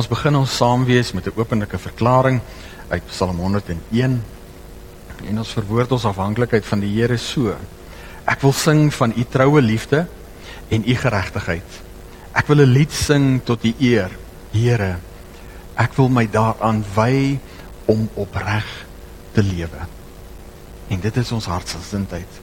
Ons begin ons saam wees met 'n openlike verklaring uit Psalm 101. En ons verwoord ons afhanklikheid van die Here so: Ek wil sing van u troue liefde en u geregtigheid. Ek wil 'n lied sing tot u eer, Here. Ek wil my daaraan wy om opreg te lewe. En dit is ons hartsgesindheid.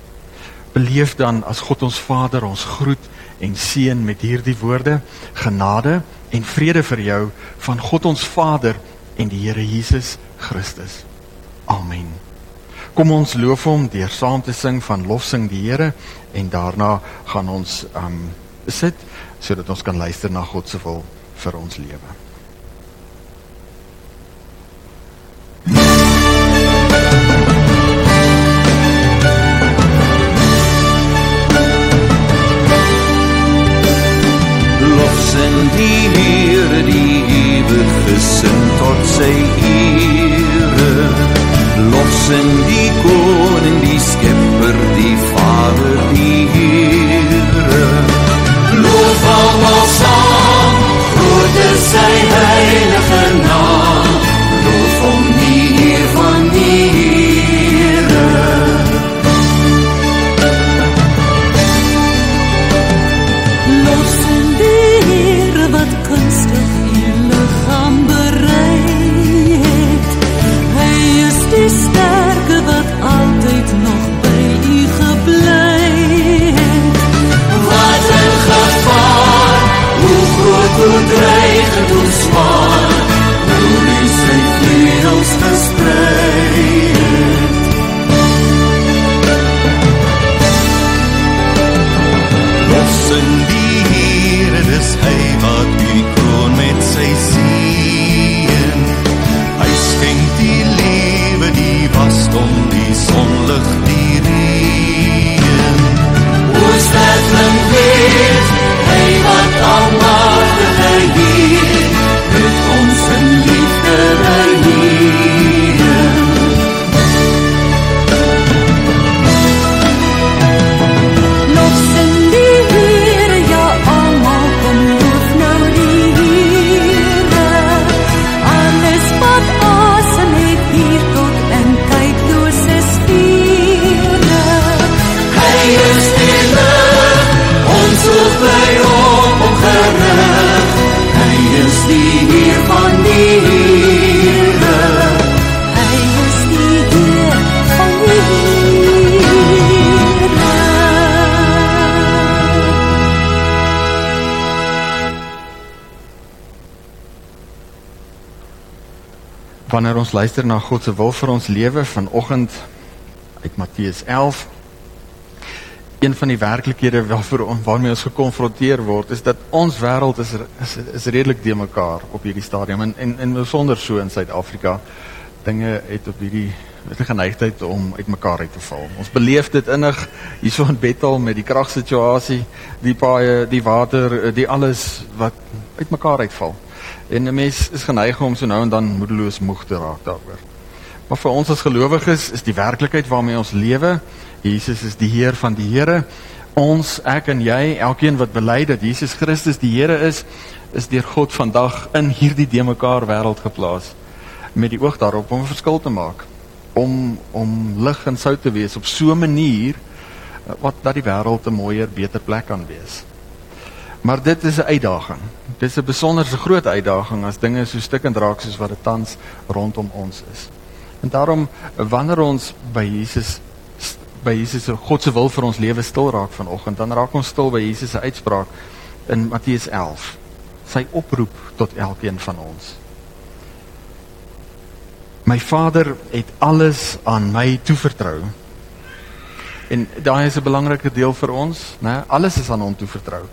Beleef dan as God ons Vader ons groet en seën met hierdie woorde: Genade en vrede vir jou van God ons Vader en die Here Jesus Christus. Amen. Kom ons loof hom deur saam te sing van lofsing die Here en daarna gaan ons um sit sodat ons kan luister na God se wil vir ons lewe. Wanneer ons luister na God se wil vir ons lewe vanoggend uit Matteus 11 een van die werklikhede waarvoor on- waarmee ons gekonfronteer word is dat ons wêreld is, is is redelik de mekaar op hierdie stadium en en en besonder so in Suid-Afrika dinge het op hierdie met 'n geneigtheid om uitmekaar uit te val. Ons beleef dit innig hierso in Bethel met die kragsituasie, die paaie, die water, die alles wat uitmekaar uitval. En 'n mens is geneig om so nou en dan moedeloos moeg te raak daaroor. Maar vir ons as gelowiges is die werklikheid waarmee ons lewe, Jesus is die Heer van die Here. Ons, ek en jy, elkeen wat bely dat Jesus Christus die Here is, is deur God vandag in hierdie de mekaar wêreld geplaas met die oog daarop om 'n verskil te maak, om om lig en sout te wees op so 'n manier wat dat die wêreld 'n mooier, beter plek kan wees. Maar dit is 'n uitdaging. Dit is 'n besonderse groot uitdaging as dinge so stikkend raak soos wat dit tans rondom ons is. En daarom wanneer ons by Jesus by Jesus se God se wil vir ons lewe stil raak vanoggend, dan raak ons stil by Jesus se uitspraak in Matteus 11. Sy oproep tot elkeen van ons. My Vader het alles aan my toevertrou. En daai is 'n belangrike deel vir ons, né? Alles is aan hom toevertrou.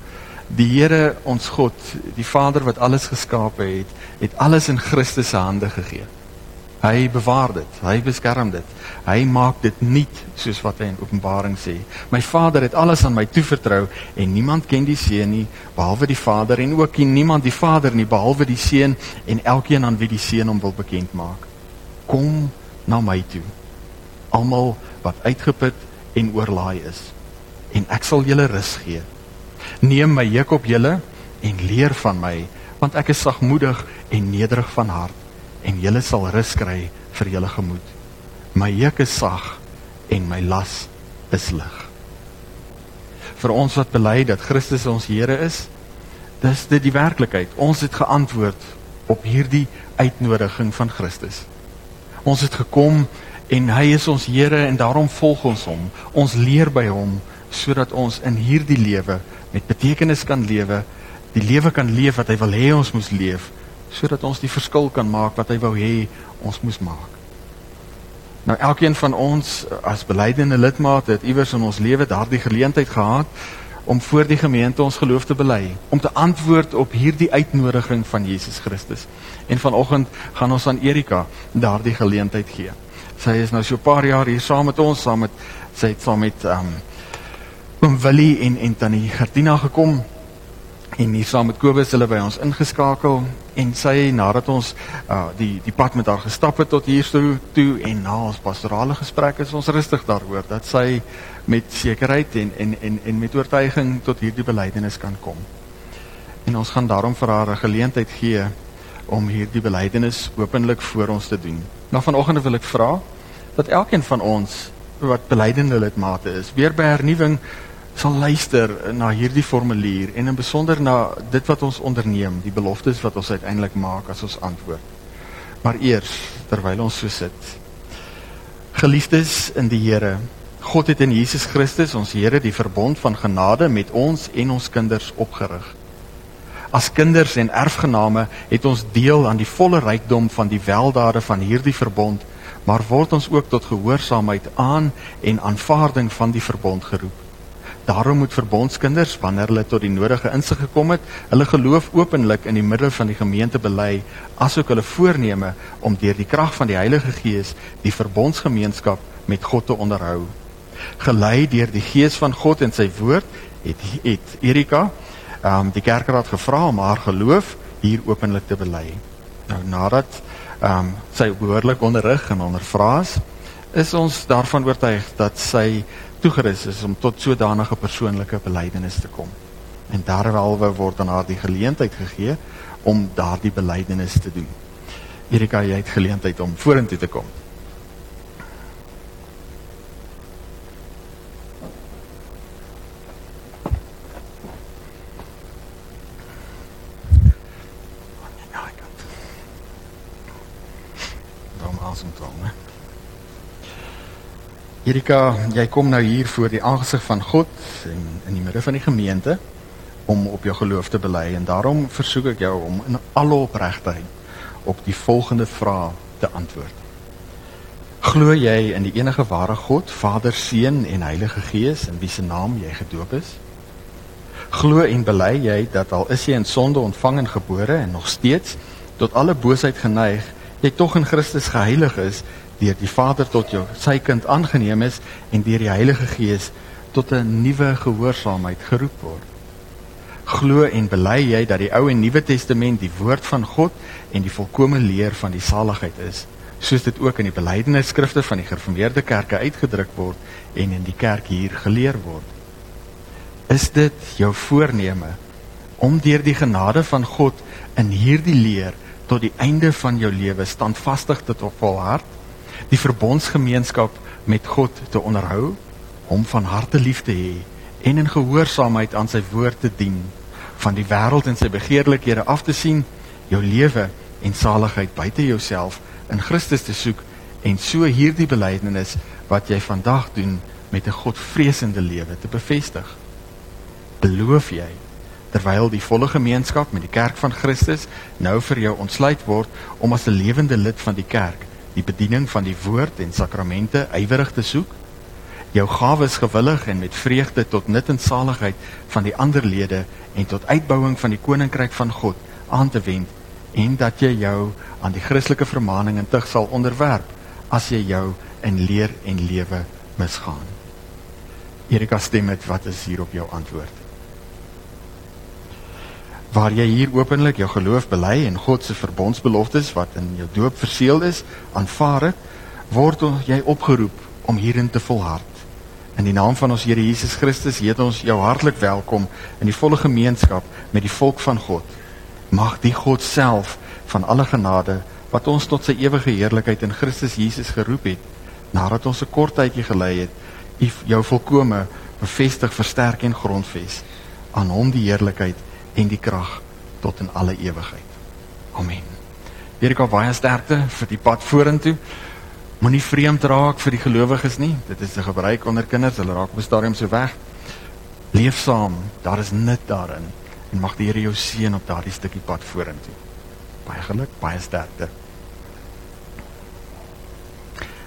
Die Here, ons God, die Vader wat alles geskape het, het alles in Christus se hande gegee. Hy bewaar dit, hy beskerm dit. Hy maak dit nuut soos wat hy in Openbaring sê. My Vader het alles aan my toevertrou en niemand ken die Seun nie behalwe die Vader en ook nie niemand die Vader nie behalwe die Seun en elkeen aan wie die Seun hom wil bekend maak. Kom na my toe. Almal wat uitgeput en oorlaai is en ek sal julle rus gee. Neem my juk op julle en leer van my want ek is sagmoedig en nederig van hart en julle sal rus kry vir julle gemoed. My juk is sag en my las is lig. Vir ons wat bely dat Christus ons Here is, dis dit die werklikheid. Ons het geantwoord op hierdie uitnodiging van Christus. Ons het gekom en hy is ons Here en daarom volg ons hom. Ons leer by hom sodat ons in hierdie lewe met betekenis kan lewe, die lewe kan leef wat hy wil hê ons moet leef, sodat ons die verskil kan maak wat hy wou hê ons moet maak. Nou elkeen van ons as belydende lidmate het iewers in ons lewe daardie geleentheid gehad om voor die gemeente ons geloof te bely, om te antwoord op hierdie uitnodiging van Jesus Christus. En vanoggend gaan ons aan Erika daardie geleentheid gee. Sy is nou so 'n paar jaar hier saam met ons, saam met sy het saam met um oom Willie en en tannie Gertina gekom en hier saam met Kobus hulle by ons ingeskakel en sy nadat ons uh die die pad met haar gestap het tot hier toe toe en na ons pastorale gesprek is ons rustig daaroor dat sy met sekerheid en en en en met oortuiging tot hierdie belydenis kan kom. En ons gaan daarom vir haar 'n geleentheid gee om hierdie belydenis openlik voor ons te doen. Nou vanoggend wil ek vra dat elkeen van ons wat belydende lidmate is, weer by hernuwing sal luister na hierdie formulier en in besonder na dit wat ons onderneem, die beloftes wat ons uiteindelik maak as ons antwoord. Maar eers terwyl ons so sit. Geliefdes in die Here, God het in Jesus Christus, ons Here, die verbond van genade met ons en ons kinders opgerig. As kinders en erfgename het ons deel aan die volle rykdom van die weldade van hierdie verbond, maar word ons ook tot gehoorsaamheid aan en aanvaarding van die verbond geroep. Daarom moet verbondskinders wanneer hulle tot die nodige insig gekom het, hulle geloof openlik in die middel van die gemeente bely, asook hulle voorneme om deur die krag van die Heilige Gees die verbondsgemeenskap met God te onderhou gelei deur die gees van God en sy woord het het Erika ehm um, die kerkraad gevra om haar geloof hier openlik te bely. Nou nadat ehm um, sy behoorlik onderrig en ondervra is, is ons daarvan oortuig dat sy toegerus is om tot sodanige persoonlike belydenis te kom. En daarwelwe word aan haar die geleentheid gegee om daardie belydenis te doen. Erika, jy het geleentheid om vorentoe te kom. Erika, jy kom nou hier voor die aangesig van God en in die midde van die gemeente om op jou geloof te bely en daarom versoek ek jou om in alle opregtheid op die volgende vrae te antwoord. Glo jy in die enige ware God, Vader, Seun en Heilige Gees in wie se naam jy gedoop is? Glo en bely jy dat al is jy in sonde ontvang en gebore en nog steeds tot alle boosheid geneig, jy tog in Christus geheilig is deur die Vader tot jou sy kind aangeneem is en deur die Heilige Gees tot 'n nuwe gehoorsaamheid geroep word. Glo en bely jy dat die Ou en Nuwe Testament die woord van God en die volkomme leer van die saligheid is, soos dit ook in die belydenisskrifte van die gereformeerde kerke uitgedruk word en in die kerk hier geleer word. Is dit jou voorneme om deur die genade van God in hierdie leer tot die einde van jou lewe standvastig te volhard? Die verbondsgemeenskap met God te onderhou, hom van harte lief te hê en in gehoorsaamheid aan sy woord te dien, van die wêreld en sy begeerlikhede af te sien, jou lewe en saligheid buite jouself in Christus te soek en so hierdie belydenis wat jy vandag doen met 'n Godvreesende lewe te bevestig. Beloof jy terwyl die volle gemeenskap met die kerk van Christus nou vir jou ontsluit word om as 'n lewende lid van die kerk die bediening van die woord en sakramente ywerig te soek, jou gawes gewillig en met vreugde tot nut en saligheid van die ander lede en tot uitbouing van die koninkryk van God aan te wend en dat jy jou aan die Christelike vermaning en tug sal onderwerp as jy jou in leer en lewe misgaan. Erika stem met wat is hier op jou antwoord? Waar jy hier openlik jou geloof bely en God se verbondsbeloftes wat in jou doop verseël is, aanvaar het, word jy opgeroep om hierin te volhard. In die naam van ons Here Jesus Christus heet ons jou hartlik welkom in die volle gemeenskap met die volk van God. Mag die God self van alle genade wat ons tot sy ewige heerlikheid in Christus Jesus geroep het nadat ons 'n kort tydjie gelei het u jou volkome bevestig versterk en grondves aan hom die heerlikheid en die krag tot in alle ewigheid. Amen. Erika baie sterkte vir die pad vorentoe. Moenie vreemd raak vir die gelowiges nie. Dit is 'n gebruik onder kinders. Hulle raak op 'n stadium so weg. Leef saam. Daar is nut daarin. En mag die Here jou seën op daardie stukkie pad vorentoe. Baie geluk baie sterkte.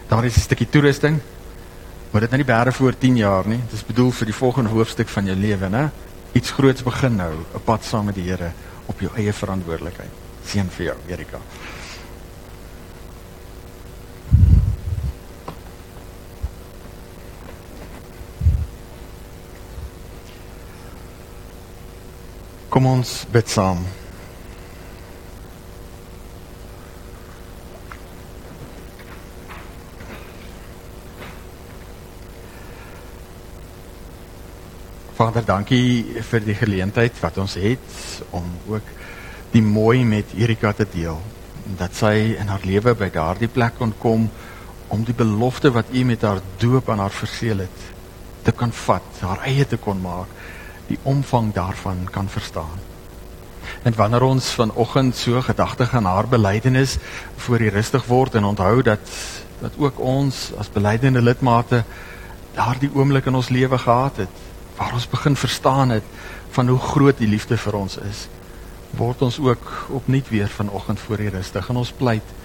Daar is 'n stukkie toerusting. Maar dit nou nie bære voor 10 jaar nie. Dit is bedoel vir die volgende hoofstuk van jou lewe, né? Iets groots begin nou, 'n pad saam met die Here op jou eie verantwoordelikheid. Seën vir jou, Erika. Kom ons bid saam. Vader, dankie vir die geleentheid wat ons het om ook die mooi met Erika te deel. Dat sy in haar lewe by daardie plek kon kom om die belofte wat U met haar doop aan haar verseël het te kan vat, haar eie te kon maak, die omvang daarvan kan verstaan. En wanneer ons vanoggend so gedagtig aan haar belydenis voor die rustig word en onthou dat dat ook ons as belydende lidmate daardie oomblik in ons lewe gehad het waar ons begin verstaan het van hoe groot die liefde vir ons is, word ons ook opnuut weer vanoggend voor U rustig en ons pleit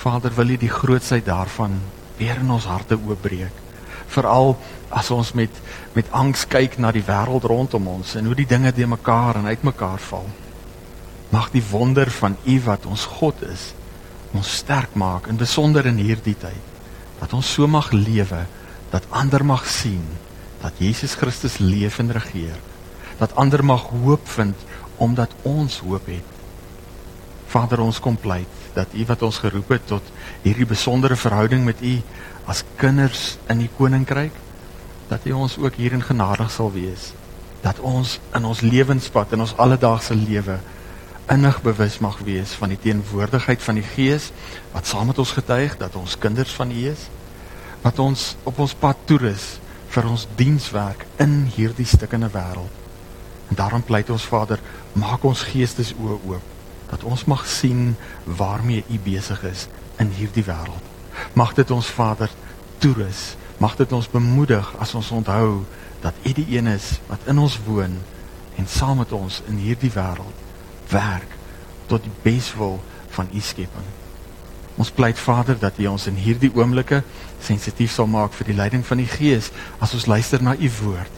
Vader wil U die grootsheid daarvan weer in ons harte oopbreek. Veral as ons met met angs kyk na die wêreld rondom ons en hoe die dinge de mekaar en uitmekaar val. Mag die wonder van U wat ons God is, ons sterk maak in besonder in hierdie tyd. Dat ons so mag lewe dat ander mag sien dat Jesus Christus leef en regeer. Dat ander mag hoop vind omdat ons hoop het. Vader, ons kom pleit dat U wat ons geroep het tot hierdie besondere verhouding met U as kinders in die koninkryk, dat U ons ook hierin genadig sal wees. Dat ons in ons lewenspad en ons alledaagse lewe innig bewus mag wees van die teenwoordigheid van die Gees wat saam met ons getuig dat ons kinders van U is, wat ons op ons pad toerus vir ons dienswerk in hierdie stukkende wêreld. En daarom pleit ons Vader, maak ons geestes oë oop dat ons mag sien waarmee U besig is in hierdie wêreld. Mag dit ons Vader toerus, mag dit ons bemoedig as ons onthou dat U die een is wat in ons woon en saam met ons in hierdie wêreld werk tot die beswil van U skepping. Ons pleit Vader dat U ons in hierdie oomblikke sensitief sal maak vir die leiding van die Gees as ons luister na U woord.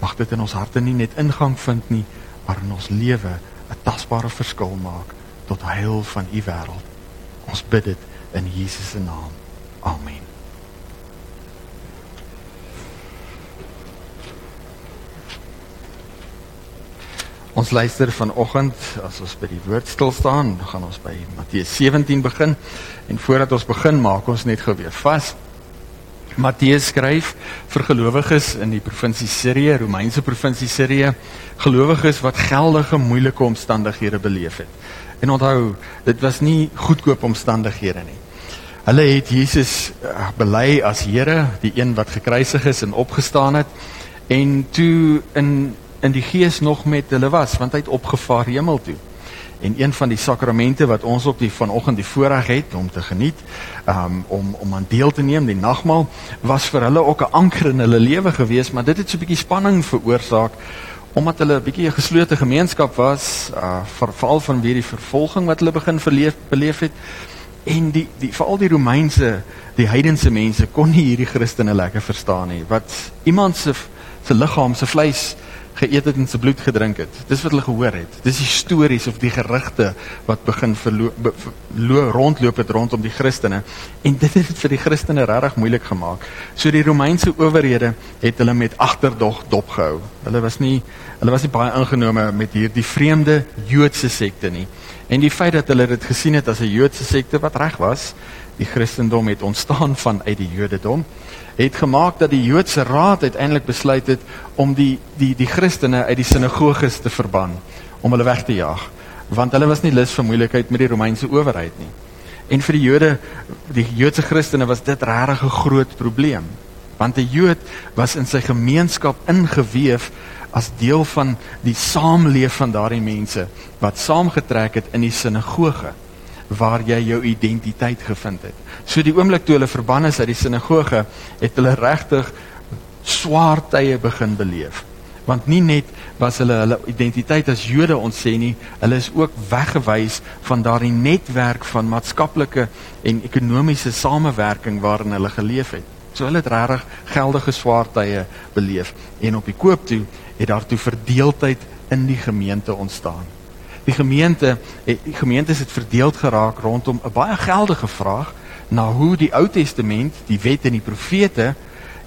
Mag dit in ons harte nie net ingang vind nie, maar in ons lewe 'n tasbare verskil maak tot heil van U wêreld. Ons bid dit in Jesus se naam. Amen. Ons luister vanoggend as ons by die woord stil staan, gaan ons by Matteus 17 begin. En voordat ons begin, maak ons net gou weer vas. Matteus skryf vir gelowiges in die provinsie Sirië, Romeinse provinsie Sirië, gelowiges wat geldige moeilike omstandighede beleef het. En onthou, dit was nie goedkoop omstandighede nie. Hulle het Jesus uh, bely as Here, die een wat gekruisig is en opgestaan het en toe in in die gees nog met hulle was want hy het opgevaar hemel toe. En een van die sakramente wat ons op die vanoggend die voorreg het om te geniet, um, om om aan deel te neem, die nagmaal, was vir hulle ook 'n anker in hulle lewe gewees, maar dit het so 'n bietjie spanning veroorsaak omdat hulle 'n bietjie 'n geslote gemeenskap was, uh veral van wie die vervolging wat hulle begin verleef beleef het en die die veral die Romeinse, die heidense mense kon nie hierdie Christene lekker verstaan nie. Wat iemand se se liggaam se vleis geëet het en sy bloed gedrink het. Dis wat hulle gehoor het. Dis die stories of die gerugte wat begin verloop rondloop het rondom die Christene en dit het dit vir die Christene regtig moeilik gemaak. So die Romeinse owerhede het hulle met agterdog dopgehou. Hulle was nie hulle was nie baie ingenome met hierdie vreemde Joodse sekte nie. En die feit dat hulle dit gesien het as 'n Joodse sekte wat reg was, die Christendom het ontstaan vanuit die Jodendom het gemaak dat die Joodse raad uiteindelik besluit het om die die die Christene uit die sinagoges te verban, om hulle weg te jaag. want hulle was nie lus vir moeilikheid met die Romeinse owerheid nie. En vir die Jode, die Joodse Christene was dit regtig 'n groot probleem. Want 'n Jood was in sy gemeenskap ingeweef as deel van die saamleef van daardie mense wat saamgetrek het in die sinagoge waar jy jou identiteit gevind het. So die oomblik toe hulle verbann is uit die sinagoge, het hulle regtig swaar tye begin beleef want nie net was hulle hulle identiteit as Jode ontsê nie, hulle is ook weggewys van daardie netwerk van maatskaplike en ekonomiese samewerking waarin hulle geleef het. So hulle het regtig geldige swaar tye beleef en op die koop toe het daartoe verdeeldheid in die gemeente ontstaan. Die gemeente, die gemeentes het verdeeld geraak rondom 'n baie geldige vraag na hoe die Ou Testament, die wet en die profete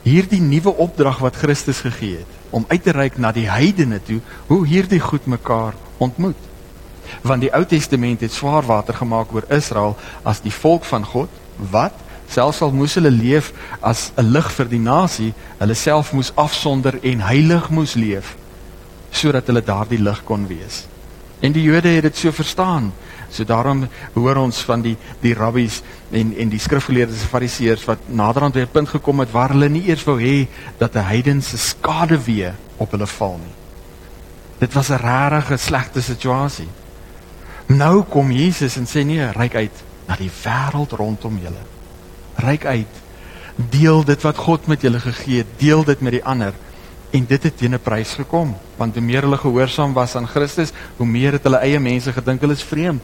hierdie nuwe opdrag wat Christus gegee het om uit te reik na die heidene toe, hoe hierdie goed mekaar ontmoet. Want die Ou Testament het swaar water gemaak oor Israel as die volk van God wat selfs al moes hulle leef as 'n lig vir die nasie, hulle self moes afsonder en heilig moes leef sodat hulle daardie lig kon wees. En die Jode het dit so verstaan. So daarom hoor ons van die die rabbies en en die skrifgeleerdes en fariseërs wat naderhand weer punt gekom het waar hulle nie eers wou hê dat 'n heidense skade weer op hulle val nie. Dit was 'n regte slegte situasie. Nou kom Jesus en sê nee, ryk uit na die wêreld rondom julle. Ryk uit. Deel dit wat God met julle gegee het, deel dit met die ander. En dit het teen 'n prys gekom, want hoe meer hulle gehoorsaam was aan Christus, hoe meer het hulle eie mense gedink hulle is vreemd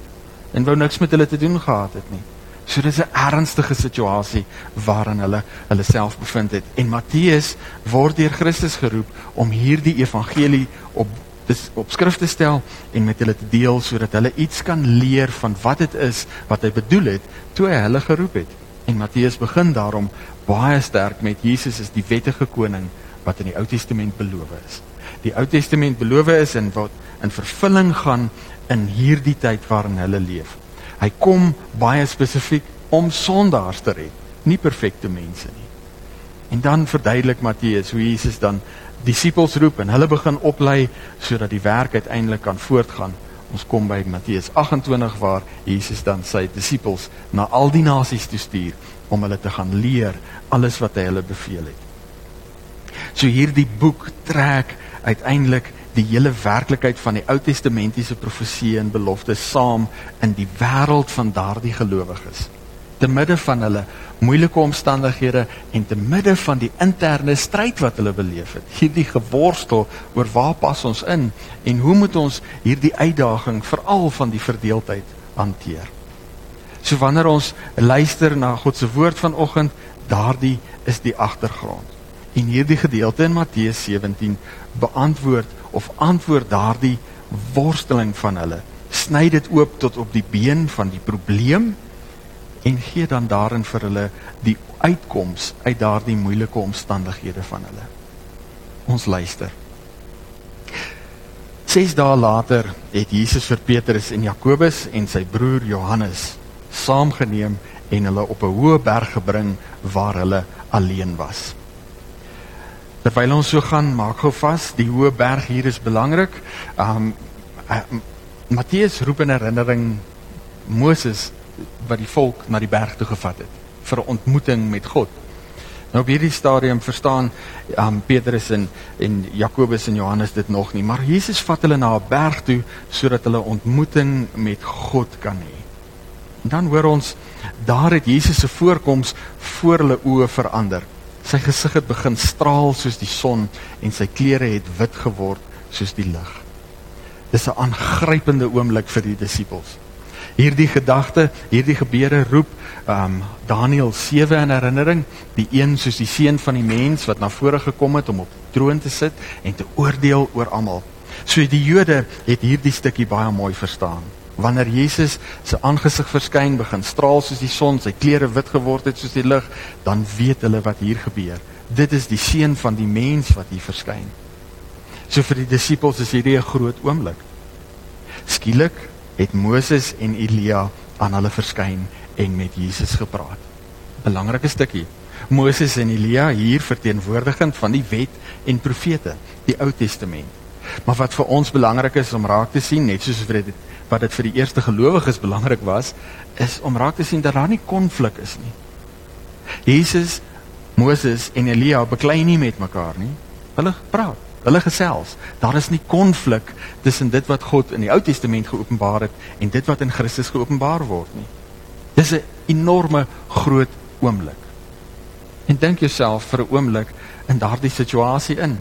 en wou niks met hulle te doen gehad het nie. So dis 'n ernstige situasie waarin hulle hulle self bevind het. En Matteus word deur Christus geroep om hierdie evangelie op dis op skrif te stel en met hulle te deel sodat hulle iets kan leer van wat dit is wat hy bedoel het toe hy hulle geroep het. En Matteus begin daarom baie sterk met Jesus is die wettige koning wat in die Ou Testament beloof is. Die Ou Testament beloof is en wat in vervulling gaan in hierdie tyd waarin hulle leef. Hy kom baie spesifiek om sondaars te red, nie perfekte mense nie. En dan verduidelik Matteus hoe Jesus dan disippels roep en hulle begin oplei sodat die werk uiteindelik kan voortgaan. Ons kom by Matteus 28 waar Jesus dan sy disippels na al die nasies toe stuur om hulle te gaan leer alles wat hy hulle beveel het. So hierdie boek trek uiteindelik die hele werklikheid van die Ou Testamentiese profeseë en beloftes saam in die wêreld van daardie gelowiges. Te midde van hulle moeilike omstandighede en te midde van die interne stryd wat hulle beleef het. Hierdie geworstel oor waar pas ons in en hoe moet ons hierdie uitdaging veral van die verdeeldheid hanteer. So wanneer ons luister na God se woord vanoggend, daardie is die agtergrond. En hierdie gedeelte in Matteus 17 beantwoord of antwoord daardie worsteling van hulle. Sny dit oop tot op die been van die probleem en gee dan daarin vir hulle die uitkoms uit daardie moeilike omstandighede van hulle. Ons luister. 6 dae later het Jesus vir Petrus en Jakobus en sy broer Johannes saamgeneem en hulle op 'n hoë berg gebring waar hulle alleen was. Terwyl ons so gaan, maak gou vas, die hoë berg hier is belangrik. Um uh, Matteus roep in herinnering Moses wat die volk na die berg toe gevat het vir 'n ontmoeting met God. Nou op hierdie stadium verstaan um Petrus en en Jakobus en Johannes dit nog nie, maar Jesus vat hulle na 'n berg toe sodat hulle ontmoeting met God kan hê. Dan hoor ons daar het Jesus se voorkoms voor hulle oë verander. Sy gesig het begin straal soos die son en sy klere het wit geword soos die lig. Dis 'n aangrypende oomblik vir die disippels. Hierdie gedagte, hierdie gebeure roep um Daniël 7 in herinnering, die een soos die seun van die mens wat na vore gekom het om op troon te sit en te oordeel oor almal. So die Jode het hierdie stukkie baie mooi verstaan wanneer Jesus se aangesig verskyn begin straal soos die son, sy klere wit geword het soos die lig, dan weet hulle wat hier gebeur. Dit is die seun van die mens wat hier verskyn. So vir die disippels is hierdie 'n groot oomblik. Skielik het Moses en Elia aan hulle verskyn en met Jesus gepraat. Belangrike stukkie. Moses en Elia hier verteenwoordigend van die wet en profete, die Ou Testament. Maar wat vir ons belangrik is om raak te sien, net soos vir dit wat dit vir die eerste gelowiges belangrik was, is om raak te sien dat daar nie konflik is nie. Jesus, Moses en Elia beklei nie met mekaar nie. Hulle praat, hulle gesels. Daar is nie konflik tussen dit wat God in die Ou Testament geopenbaar het en dit wat in Christus geopenbaar word nie. Dis 'n enorme groot oomblik. En dink jouself vir 'n oomblik in daardie situasie in.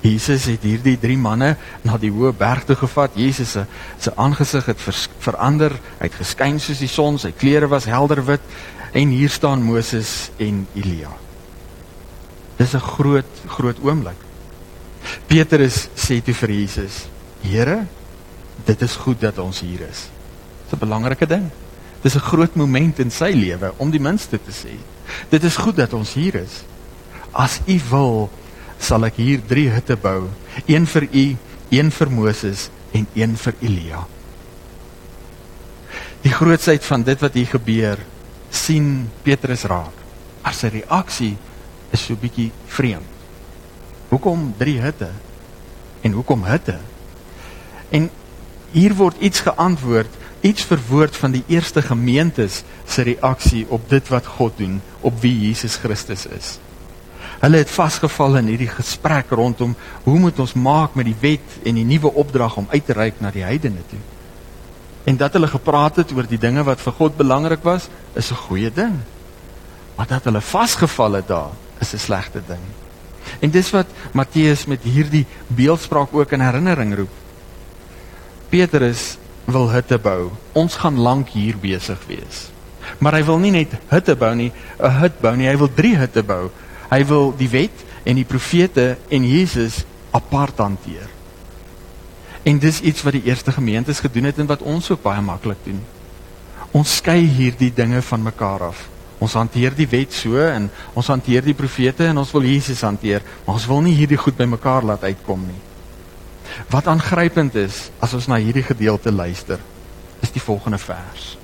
Jesus het hierdie drie manne na die hoë berg toe gevat. Jesus se se aangesig het vers, verander. Hy het geskyn soos die son. Sy klere was helder wit en hier staan Moses en Elia. Dis 'n groot groot oomblik. Petrus sê toe vir Jesus: "Here, dit is goed dat ons hier is." Dis 'n belangrike ding. Dis 'n groot moment in sy lewe om die minste te sê. Dit is goed dat ons hier is. As U wil, sal ek hier 3 hutte bou, een vir U, een vir Moses en een vir Elia. Die grootsheid van dit wat hier gebeur, sien Petrus raak. Maar sy reaksie is so bietjie vreemd. Hoekom 3 hutte? En hoekom hutte? En hier word iets geantwoord, iets verwoord van die eerste gemeentes se reaksie op dit wat God doen, op wie Jesus Christus is. Hulle het vasgeval in hierdie gesprek rondom hoe moet ons maak met die wet en die nuwe opdrag om uit te reik na die heidene toe. En dat hulle gepraat het oor die dinge wat vir God belangrik was, is 'n goeie ding. Maar dat hulle vasgeval het daar, is 'n slegte ding. En dis wat Matteus met hierdie beeldspraak ook in herinnering roep. Petrus wil hutte bou. Ons gaan lank hier besig wees. Maar hy wil nie net hutte bou nie, 'n hut bou nie, hy wil 3 hutte bou. Hy wil die wet en die profete en Jesus apart hanteer. En dis iets wat die eerste gemeentes gedoen het en wat ons ook baie maklik doen. Ons skei hierdie dinge van mekaar af. Ons hanteer die wet so en ons hanteer die profete en ons wil Jesus hanteer, maar ons wil nie hierdie goed bymekaar laat uitkom nie. Wat aangrypend is as ons na hierdie gedeelte luister, is die volgende vers.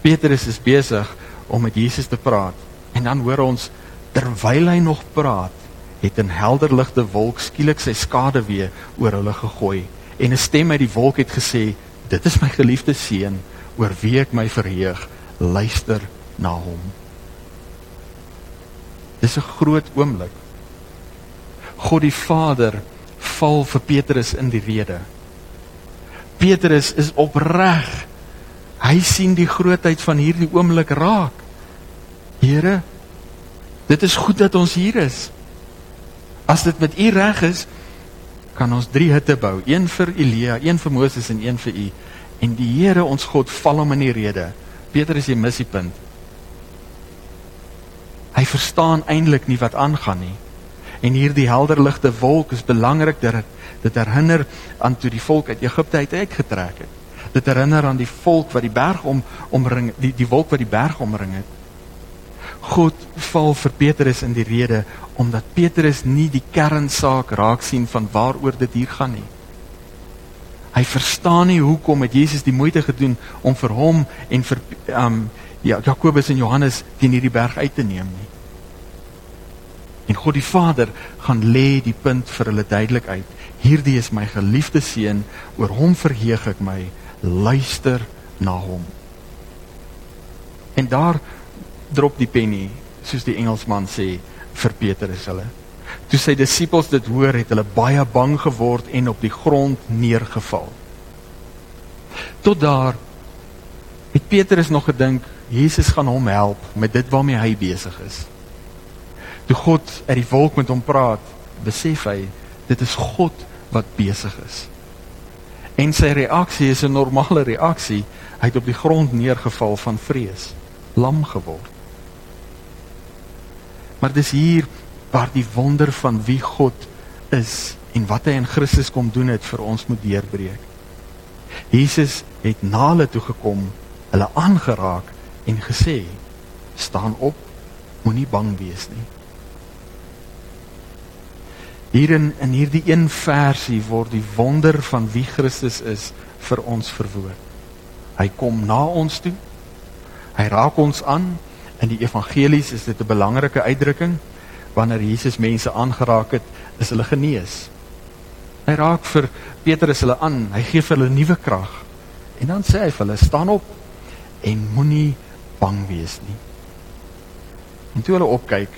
Petrus is besig om met Jesus te praat en dan hoor ons terwyl hy nog praat, het 'n helder ligte wolk skielik sy skade weer oor hulle gegooi en 'n stem uit die wolk het gesê: "Dit is my geliefde seun, oor wie ek my verheug. Luister na hom." Dis 'n groot oomblik. God die Vader val vir Petrus in die rede. Petrus is opreg. Hy sien die grootheid van hierdie oomblik raak. Here, dit is goed dat ons hier is. As dit met u reg is, kan ons drie hutte bou, een vir Elia, een vir Moses en een vir u. En die Here ons God val hom in die rede. Petrus jy mis die punt. Hy verstaan eintlik nie wat aangaan nie. En hierdie helder ligte wolk is belangrik dat dit herinner aan toe die volk uit Egipte uit uitgetrek het. Dit herinner aan die volk wat die berg om omring, die die wolk wat die berg omring het. God val vir Petrus in die rede omdat Petrus nie die kernsaak raak sien van waaroor dit hier gaan nie. Hy verstaan nie hoekom het Jesus die moeite gedoen om vir hom en vir um ja Jakobus en Johannes teen hierdie berg uit te neem nie. En God die Vader gaan lê die punt vir hulle duidelik uit. Hierdie is my geliefde seun, oor hom verheug ek my. Luister na hom. En daar drop die penny, soos die Engelsman sê vir Petrus hulle. Toe sy disippels dit hoor, het hulle baie bang geword en op die grond neergeval. Tot daar het Petrus nog gedink Jesus gaan hom help met dit waarmee hy besig is. Toe God uit die wolk met hom praat, besef hy dit is God wat besig is. En sy reaksie is 'n normale reaksie. Hy het op die grond neergeval van vrees, lam geword. Maar dis hier waar die wonder van wie God is en wat hy in Christus kom doen het vir ons moet deurbreek. Jesus het na hulle toe gekom, hulle aangeraak en gesê: "Staan op, moenie bang wees nie." Hierin in hierdie een versie word die wonder van wie Christus is vir ons verwoord. Hy kom na ons toe. Hy raak ons aan In die evangelies is dit 'n belangrike uitdrukking. Wanneer Jesus mense aangeraak het, is hulle genees. Hy raak vir Petrus hulle aan. Hy gee vir hulle nuwe krag. En dan sê hy vir hulle: "Staan op en moenie bang wees nie." En toe hulle opkyk,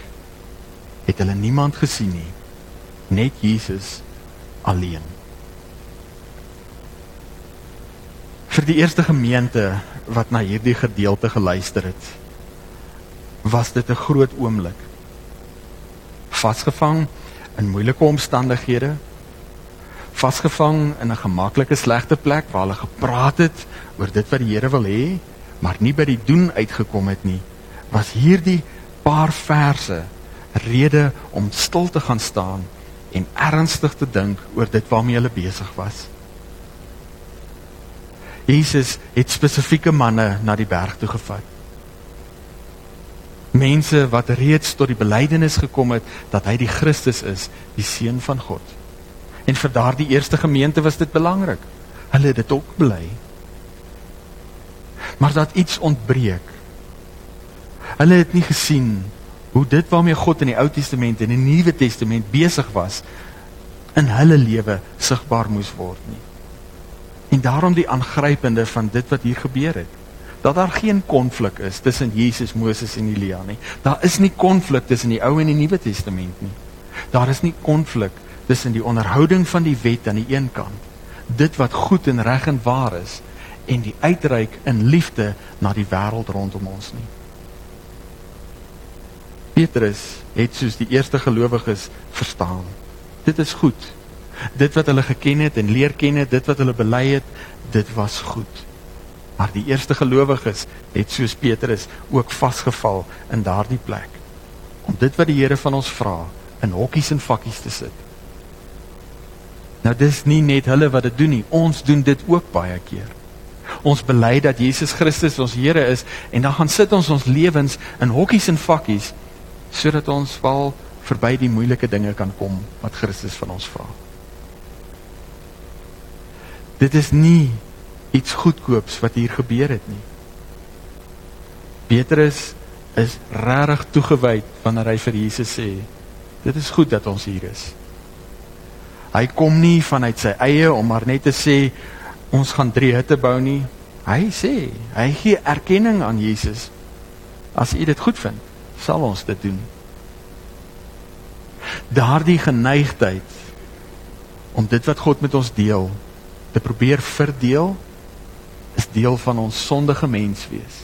het hulle niemand gesien nie. Net Jesus alleen. Vir die eerste gemeente wat na hierdie gedeelte geluister het, was dit 'n groot oomblik. Vasgevang in moeilike omstandighede, vasgevang in 'n gemaklike slegte plek waar hulle gepraat het oor dit wat die Here wil hê, maar nie by die doen uitgekom het nie, was hierdie paar verse rede om stil te gaan staan en ernstig te dink oor dit waarmee hulle besig was. Jesus het spesifieke manne na die berg toe gevat. Mense wat reeds tot die belydenis gekom het dat hy die Christus is, die seun van God. En vir daardie eerste gemeente was dit belangrik. Hulle het dit ook bely. Maar dat iets ontbreek. Hulle het nie gesien hoe dit waarmee God in die Ou Testament en in die Nuwe Testament besig was in hulle lewe sigbaar moes word nie. En daarom die aangrypende van dit wat hier gebeur het. Dat daar geen konflik is tussen Jesus, Moses en Elia nie. Daar is nie konflik tussen die Ou en die Nuwe Testament nie. Daar is nie konflik tussen die onderhouding van die wet aan die een kant, dit wat goed en reg en waar is, en die uitreik in liefde na die wêreld rondom ons nie. Petrus het soos die eerste gelowiges verstaan. Dit is goed. Dit wat hulle geken het en leer ken het, dit wat hulle bely het, dit was goed. Maar die eerste gelowiges het soos Petrus ook vasgeval in daardie plek om dit wat die Here van ons vra in hokkies en vakkies te sit. Nou dis nie net hulle wat dit doen nie, ons doen dit ook baie keer. Ons bely dat Jesus Christus ons Here is en dan gaan sit ons ons lewens in hokkies en vakkies sodat ons val verby die moeilike dinge kan kom wat Christus van ons vra. Dit is nie iets goedkoops wat hier gebeur het nie. Petrus is regtig toegewyd wanneer hy vir Jesus sê, dit is goed dat ons hier is. Hy kom nie vanuit sy eie om maar net te sê ons gaan drie hutte bou nie. Hy sê, hy gee erkenning aan Jesus. As u dit goed vind, sal ons dit doen. Daardie geneigtheid om dit wat God met ons deel te probeer verdeel deel van ons sondige menswees.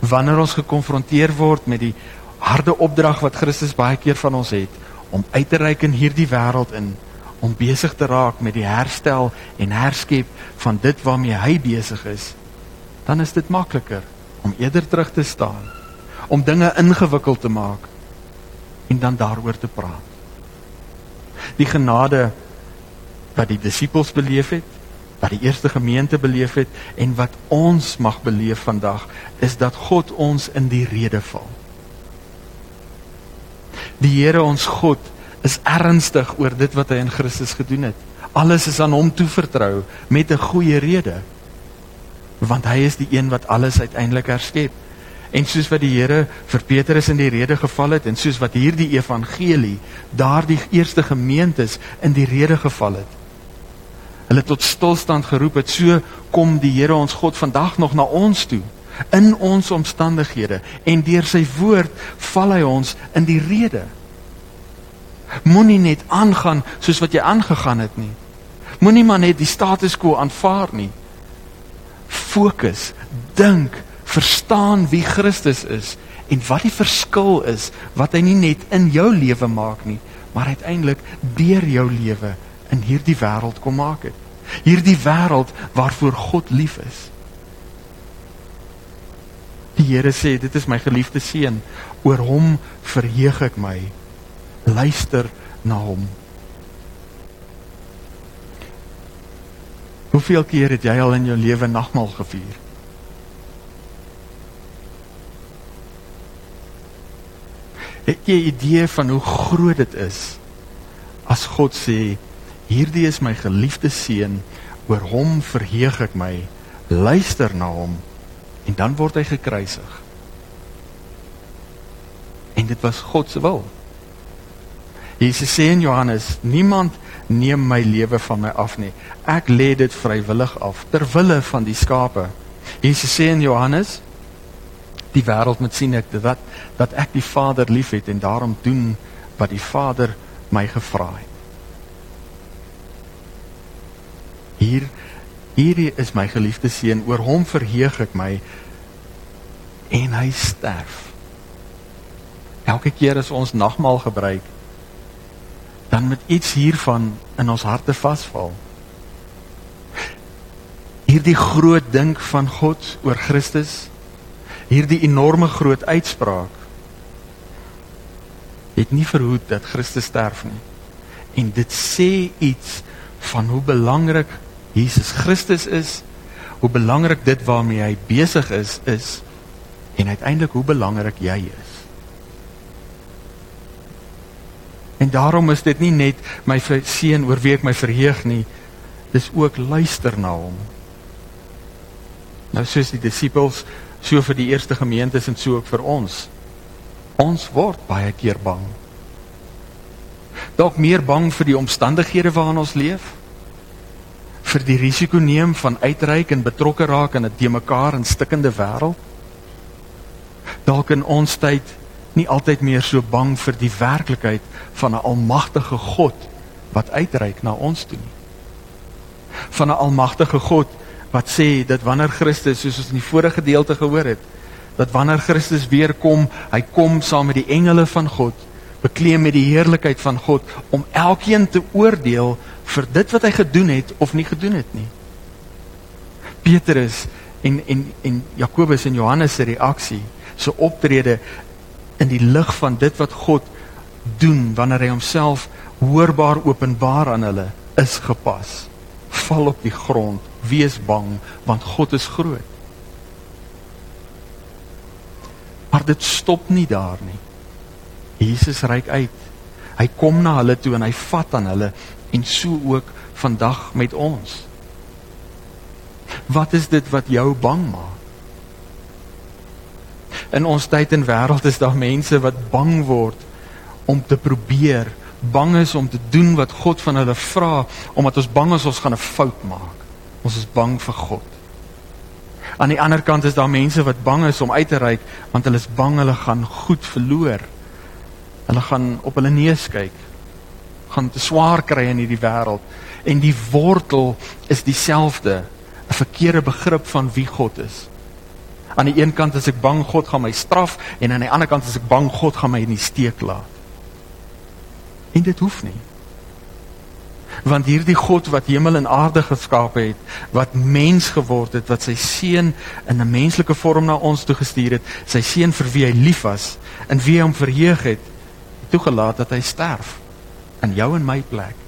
Wanneer ons gekonfronteer word met die harde opdrag wat Christus baie keer van ons het om uit te reik in hierdie wêreld in om besig te raak met die herstel en herskep van dit waarmee hy besig is, dan is dit makliker om eerder terug te staan om dinge ingewikkeld te maak en dan daaroor te praat. Die genade wat die disippels beleef het, wat die eerste gemeente beleef het en wat ons mag beleef vandag, is dat God ons in die rede val. Die Here ons God is ernstig oor dit wat hy in Christus gedoen het. Alles is aan hom toevertrou met 'n goeie rede. Want hy is die een wat alles uiteindelik herskep. En soos wat die Here vir Petrus in die rede geval het en soos wat hierdie evangelie daardie eerste gemeentes in die rede geval het. Hulle tot stilstand geroep het, so kom die Here ons God vandag nog na ons toe in ons omstandighede en deur sy woord val hy ons in die rede. Moenie net aangaan soos wat jy aangegaan het nie. Moenie maar net die status quo aanvaar nie. Fokus, dink verstaan wie Christus is en wat die verskil is wat hy nie net in jou lewe maak nie, maar uiteindelik deur jou lewe in hierdie wêreld kom maak het. Hierdie wêreld waarvoor God lief is. Die Here sê dit is my geliefde seun, oor hom verheug ek my. Luister na hom. Hoeveel keer het jy al in jou lewe nagmaal gevier? Het jy 'n idee van hoe groot dit is as God sê hierdie is my geliefde seun oor hom verheug ek my luister na hom en dan word hy gekruisig en dit was God se wil Jesus sê in Johannes, niemand neem my lewe van my af nie. Ek lê dit vrywillig af ter wille van die skape. Jesus sê in Johannes, die wêreld moet sien ek dat dat ek die Vader liefhet en daarom doen wat die Vader my gevra het. Hier hierdie is my geliefde seun, oor hom verheug ek my en hy sterf. Elke keer as ons nagmaal gebruik, dan moet iets hiervan in ons harte vasval. Hierdie groot dink van God oor Christus, hierdie enorme groot uitspraak het nie verhoed dat Christus sterf nie. En dit sê iets van hoe belangrik Jesus Christus is, hoe belangrik dit waarmee hy besig is is en uiteindelik hoe belangrik jy is. En daarom is dit nie net my seun oor wie ek my verheug nie, dis ook luister na hom. Nou soos die disippels so vir die eerste gemeentes en so ook vir ons. Ons word baie keer bang. Dalk meer bang vir die omstandighede waarin ons leef vir die risiko neem van uitreik en betrokke raak in 'n te mekaar en stikkende wêreld. Dalk in ons tyd nie altyd meer so bang vir die werklikheid van 'n almagtige God wat uitreik na ons toe nie. Van 'n almagtige God wat sê dat wanneer Christus soos ons in die vorige gedeelte gehoor het, dat wanneer Christus weer kom, hy kom saam met die engele van God, bekleed met die heerlikheid van God om elkeen te oordeel vir dit wat hy gedoen het of nie gedoen het nie. Petrus en en en Jakobus en Johannes se reaksie, se optrede in die lig van dit wat God doen wanneer hy homself hoorbaar openbaar aan hulle is gepas. Val op die grond, wees bang want God is groot. Maar dit stop nie daar nie. Jesus reik uit. Hy kom na hulle toe en hy vat aan hulle en so ook vandag met ons. Wat is dit wat jou bang maak? In ons tyd en wêreld is daar mense wat bang word om te probeer, bang is om te doen wat God van hulle vra omdat ons bang is ons gaan 'n fout maak. Ons is bang vir God. Aan die ander kant is daar mense wat bang is om uit te reik want hulle is bang hulle gaan goed verloor. Hulle gaan op hulle neus kyk gaan te swaar kry in hierdie wêreld en die wortel is dieselfde 'n verkeerde begrip van wie God is. Aan die een kant is ek bang God gaan my straf en aan die ander kant is ek bang God gaan my in die steek laat. En dit hoef nie. Want hierdie God wat hemel en aarde geskaap het, wat mens geword het, wat sy seun in 'n menslike vorm na ons toe gestuur het, sy seun vir wie hy lief was en wie hom verheug het, toegelaat dat hy sterf in jou en my plek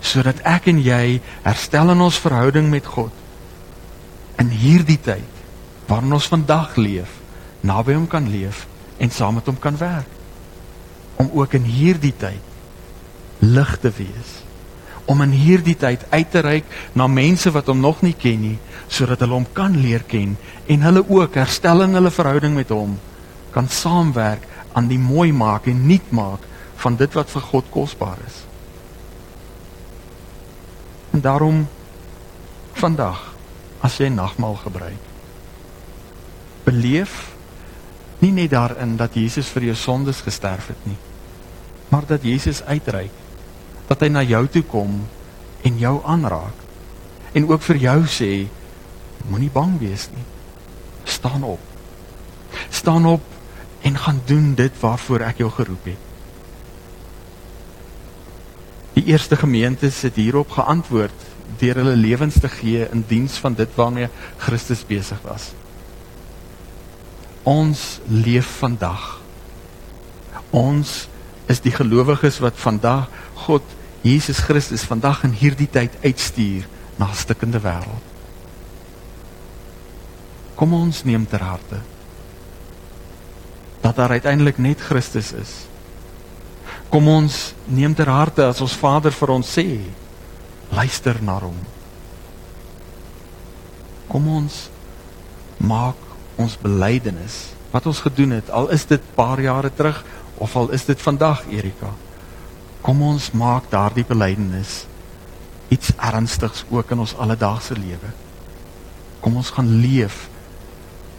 sodat ek en jy herstel in ons verhouding met God. In hierdie tyd waarin ons vandag leef naby hom kan leef en saam met hom kan werk. Om ook in hierdie tyd lig te wees. Om in hierdie tyd uit te reik na mense wat hom nog nie ken nie sodat hulle hom kan leer ken en hulle ook herstel in hulle verhouding met hom kan saamwerk aan die mooi maak en nuut maak van dit wat vir God kosbaar is. En daarom vandag as jy nagmaal gebruik, beleef nie net daarin dat Jesus vir jou sondes gesterf het nie, maar dat Jesus uitreik, dat hy na jou toe kom en jou aanraak en ook vir jou sê moenie bang wees nie. Staan op. Staan op en gaan doen dit waarvoor ek jou geroep het. Die eerste gemeentes het hierop geantwoord deur hulle lewens te gee in diens van dit waarmee Christus besig was. Ons leef vandag. Ons is die gelowiges wat vandag God Jesus Christus vandag in hierdie tyd uitstuur na 'n stikkende wêreld. Kom ons neem ter harte dat daar uiteindelik net Christus is Kom ons neem ter harte as ons Vader vir ons sê, luister na hom. Kom ons maak ons belydenis wat ons gedoen het, al is dit paar jare terug of al is dit vandag Erika. Kom ons maak daardie belydenis iets ernstigs ook in ons alledaagse lewe. Kom ons gaan leef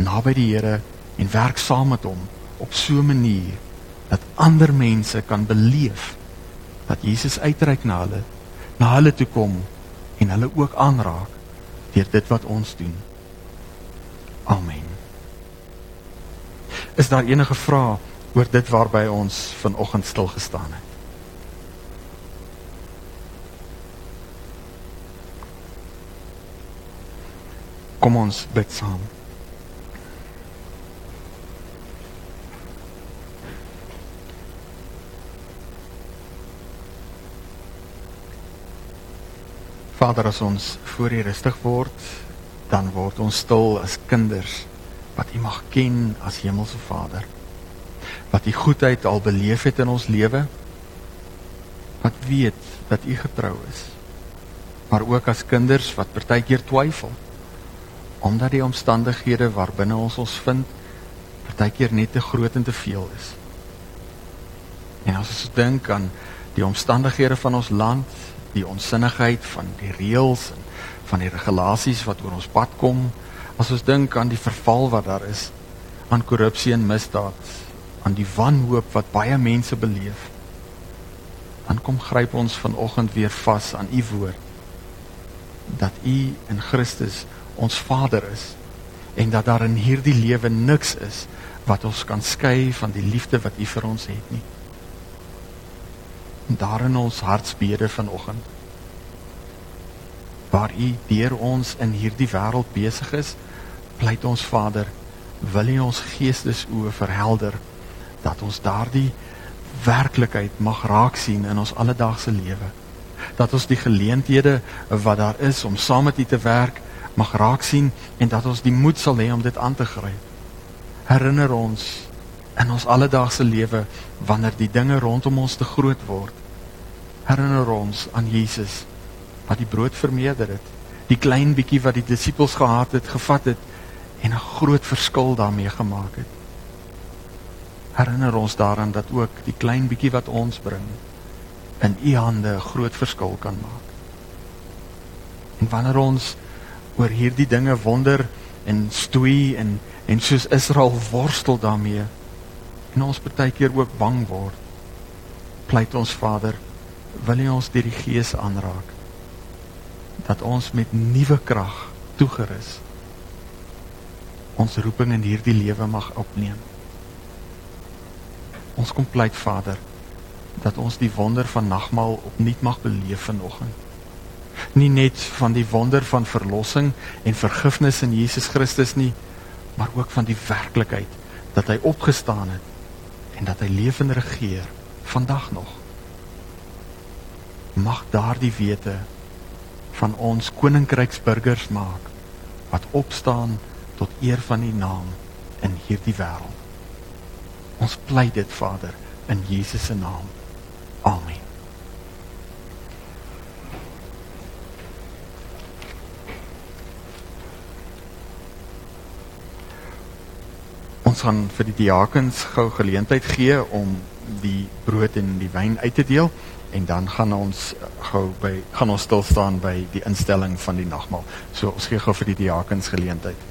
naby die Here en werk saam met hom op so 'n manier dat ander mense kan beleef dat Jesus uitreik na hulle, na hulle toe kom en hulle ook aanraak deur dit wat ons doen. Amen. Is daar enige vrae oor dit waarby ons vanoggend stil gestaan het? Kom ons bid saam. Vader, as ons voor U rustig word, dan word ons stil as kinders wat U mag ken as Hemelse Vader. Wat U goedheid al beleef het in ons lewe. Wat weet dat U getrou is. Maar ook as kinders wat partykeer twyfel omdat die omstandighede waarbinne ons ons vind partykeer net te groot en te veel is. En as ons dink aan die omstandighede van ons land, die onsinnigheid van die reëls en van die regulasies wat oor ons pad kom, as ons dink aan die verval wat daar is aan korrupsie en misdaad, aan die wanhoop wat baie mense beleef, dan kom gryp ons vanoggend weer vas aan u woord dat u in Christus ons Vader is en dat daar in hierdie lewe niks is wat ons kan skei van die liefde wat u vir ons het nie daarin ons hartsbede vanoggend. Waar u deur ons in hierdie wêreld besig is pleit ons Vader wil u ons geestesoë verhelder dat ons daardie werklikheid mag raak sien in ons alledaagse lewe. Dat ons die geleenthede wat daar is om saam met u te werk mag raak sien en dat ons die moed sal hê om dit aan te gryp. Herinner ons in ons alledaagse lewe wanneer die dinge rondom ons te groot word herinner ons aan Jesus wat die brood vermeerder het die klein bietjie wat die disippels gehad het gevat het en 'n groot verskil daarmee gemaak het. Herinner ons daaraan dat ook die klein bietjie wat ons bring in u hande 'n groot verskil kan maak. En wanneer ons oor hierdie dinge wonder en stoei en en soos Israel worstel daarmee en ons partykeer ook bang word pleit ons Vader wil U ons deur die Gees aanraak dat ons met nuwe krag toegerus ons roeping in hierdie lewe mag opneem. Ons kom pleit Vader dat ons die wonder van nagmaal opnuut mag beleef vanoggend. Nie net van die wonder van verlossing en vergifnis in Jesus Christus nie, maar ook van die werklikheid dat hy opgestaan het en dat hy leef en regeer vandag nog mag daardie wete van ons koninkryksburgers maak wat opstaan tot eer van u naam in hierdie wêreld. Ons pleit dit Vader in Jesus se naam. Amen. Ons gaan vir die diakens gou geleentheid gee om die brood en die wyn uit te deel en dan gaan ons gou by gaan ons stil staan by die instelling van die nagmaal. So ons gee gou vir die diakens geleentheid.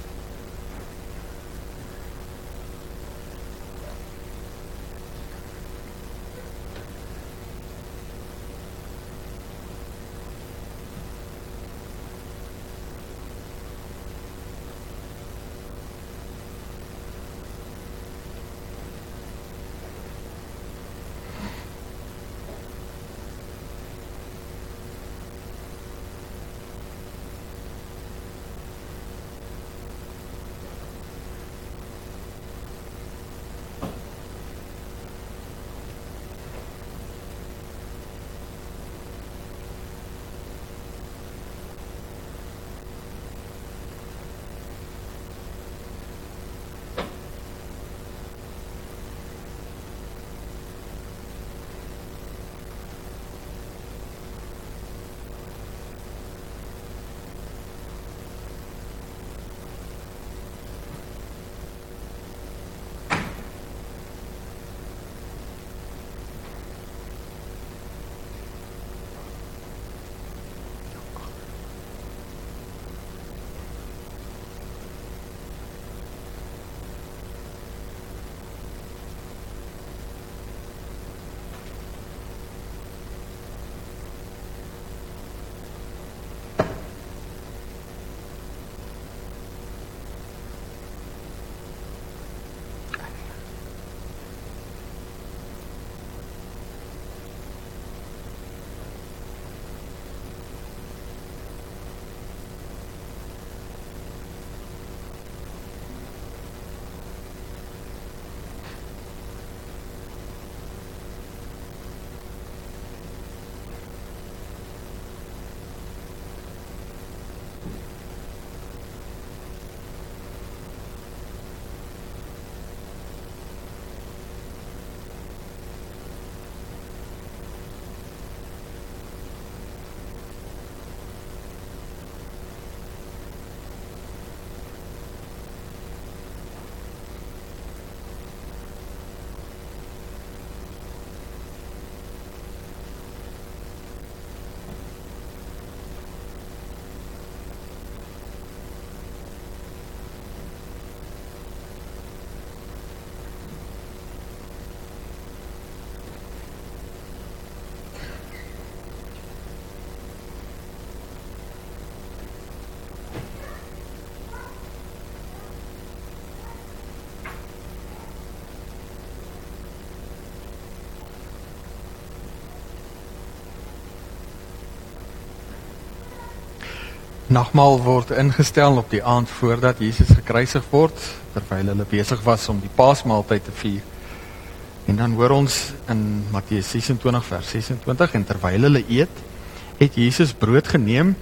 Nagmaal word ingestel op die aand voordat Jesus gekruisig word, terwyl hulle besig was om die Paasmaaltyd te vier. En dan hoor ons in Matteus 26 vers 26 en terwyl hulle eet, het Jesus brood geneem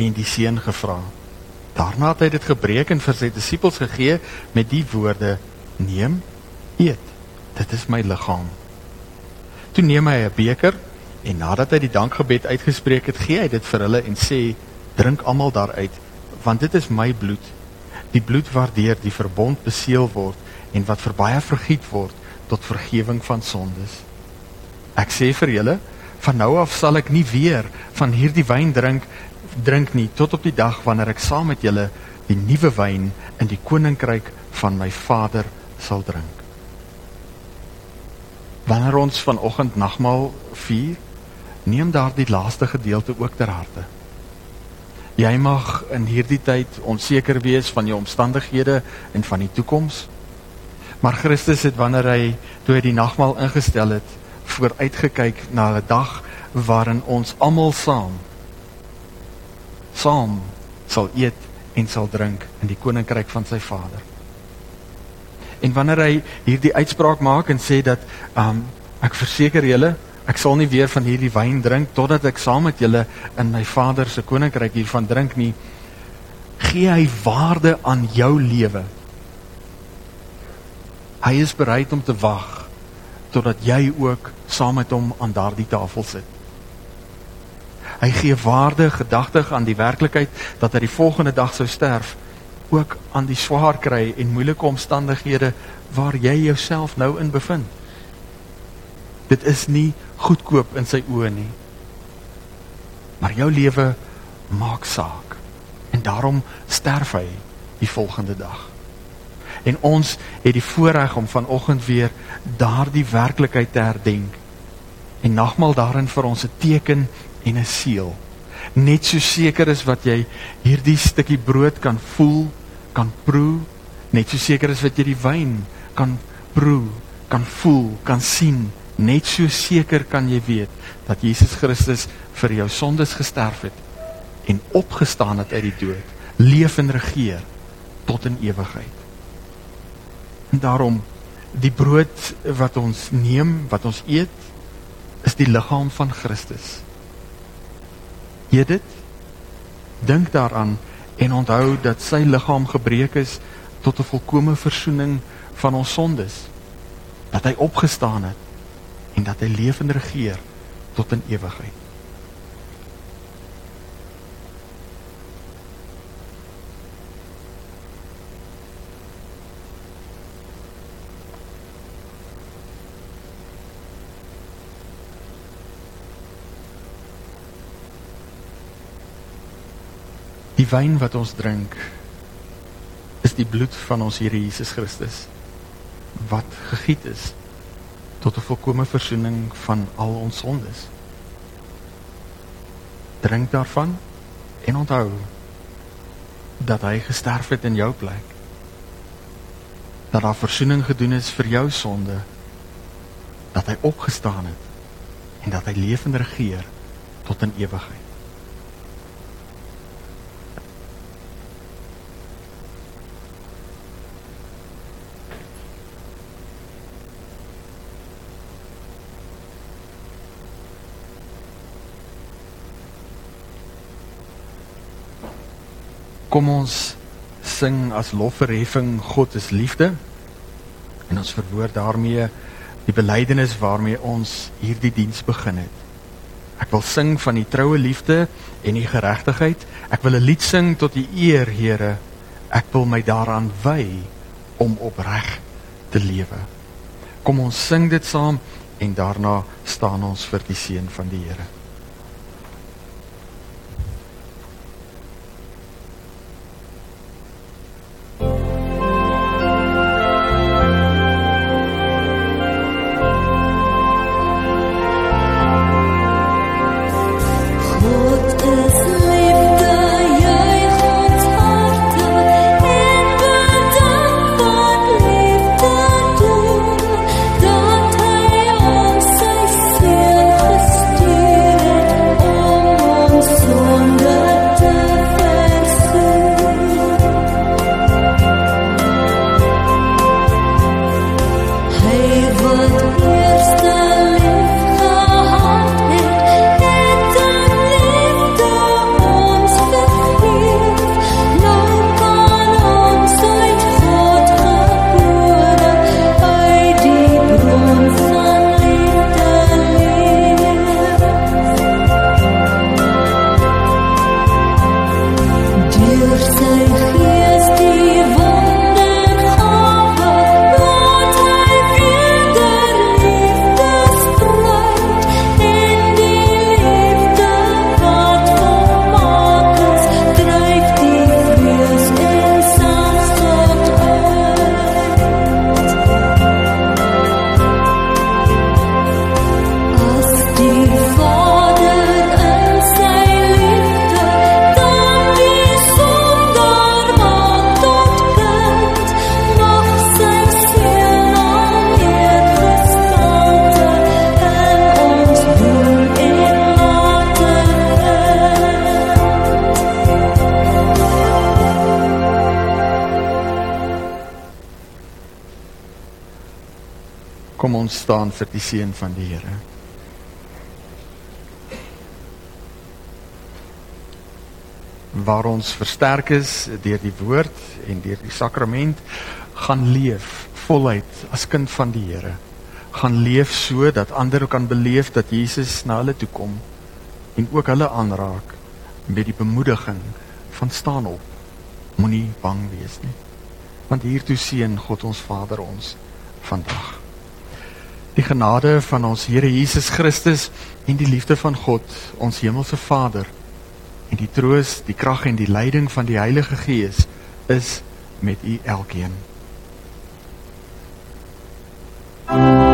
en die seën gevra. Daarna het hy dit gebreek en vir sy disippels gegee met die woorde: "Neem, eet. Dit is my liggaam." Toe neem hy 'n beker en nadat hy die dankgebed uitgespreek het, gee hy dit vir hulle en sê: drink almal daaruit want dit is my bloed. Die bloed waardeur die verbond beseël word en wat vir baie vergiet word tot vergifnis van sondes. Ek sê vir julle van nou af sal ek nie weer van hierdie wyn drink drink nie tot op die dag wanneer ek saam met julle die nuwe wyn in die koninkryk van my Vader sal drink. Wanneer ons vanoggend nagmaal vier neem daardie laaste gedeelte ook ter harte Jy mag in hierdie tyd onseker wees van jou omstandighede en van die toekoms. Maar Christus het wanneer hy toe hy die nagmaal ingestel het, vooruitgekyk na 'n dag waarin ons almal saam saam sal eet en sal drink in die koninkryk van sy Vader. En wanneer hy hierdie uitspraak maak en sê dat um ek verseker julle Ek sal nie weer van hierdie wyn drink totdat ek saam met julle in my Vader se koninkryk hiervan drink nie. Gee hy waarde aan jou lewe. Hy is bereid om te wag totdat jy ook saam met hom aan daardie tafel sit. Hy gee waarde gedagtig aan die werklikheid dat hy die volgende dag sou sterf, ook aan die swaar kry en moeilike omstandighede waar jy jouself nou in bevind. Dit is nie goedkoop in sy oë nie. Maar jou lewe maak saak. En daarom sterf hy die volgende dag. En ons het die voorreg om vanoggend weer daardie werklikheid te herdenk. En nagmaal daarin vir ons 'n teken en 'n seël. Net so seker is wat jy hierdie stukkie brood kan voel, kan proe, net so seker is wat jy die wyn kan proe, kan voel, kan sien Net so seker kan jy weet dat Jesus Christus vir jou sondes gesterf het en opgestaan het uit die dood, leef en regeer tot in ewigheid. En daarom die brood wat ons neem, wat ons eet, is die liggaam van Christus. Eet dit. Dink daaraan en onthou dat sy liggaam gebreek is tot 'n volkomme verzoening van ons sondes. Dat hy opgestaan het en dat hy leef en regeer tot in ewigheid. Die wyn wat ons drink is die bloed van ons Here Jesus Christus wat gegiet is tot 'n volkomme verzoening van al ons sondes. Drink daarvan en onthou dat hy gesterf het in jou plek. Dat daar verzoening gedoen is vir jou sonde. Dat hy opgestaan het en dat hy lewend regeer tot in ewigheid. Kom ons sing as lofverheffing God is liefde. En ons verwoord daarmee die belydenis waarmee ons hierdie diens begin het. Ek wil sing van die troue liefde en die geregtigheid. Ek wil 'n lied sing tot U eer, Here. Ek wil my daaraan wy om opreg te lewe. Kom ons sing dit saam en daarna staan ons vir die seën van die Here. Ons staan vir die seën van die Here. Waar ons versterk is deur die woord en deur die sakrament gaan leef voluit as kind van die Here. Gaan leef so dat ander kan beleef dat Jesus na hulle toe kom en ook hulle aanraak met die bemoediging van staan op. Moenie bang wees nie. Want hiertoe seën God ons Vader ons vandag. Die genade van ons Here Jesus Christus en die liefde van God, ons hemelse Vader, en die troos, die krag en die leiding van die Heilige Gees is met u elkeen. thank you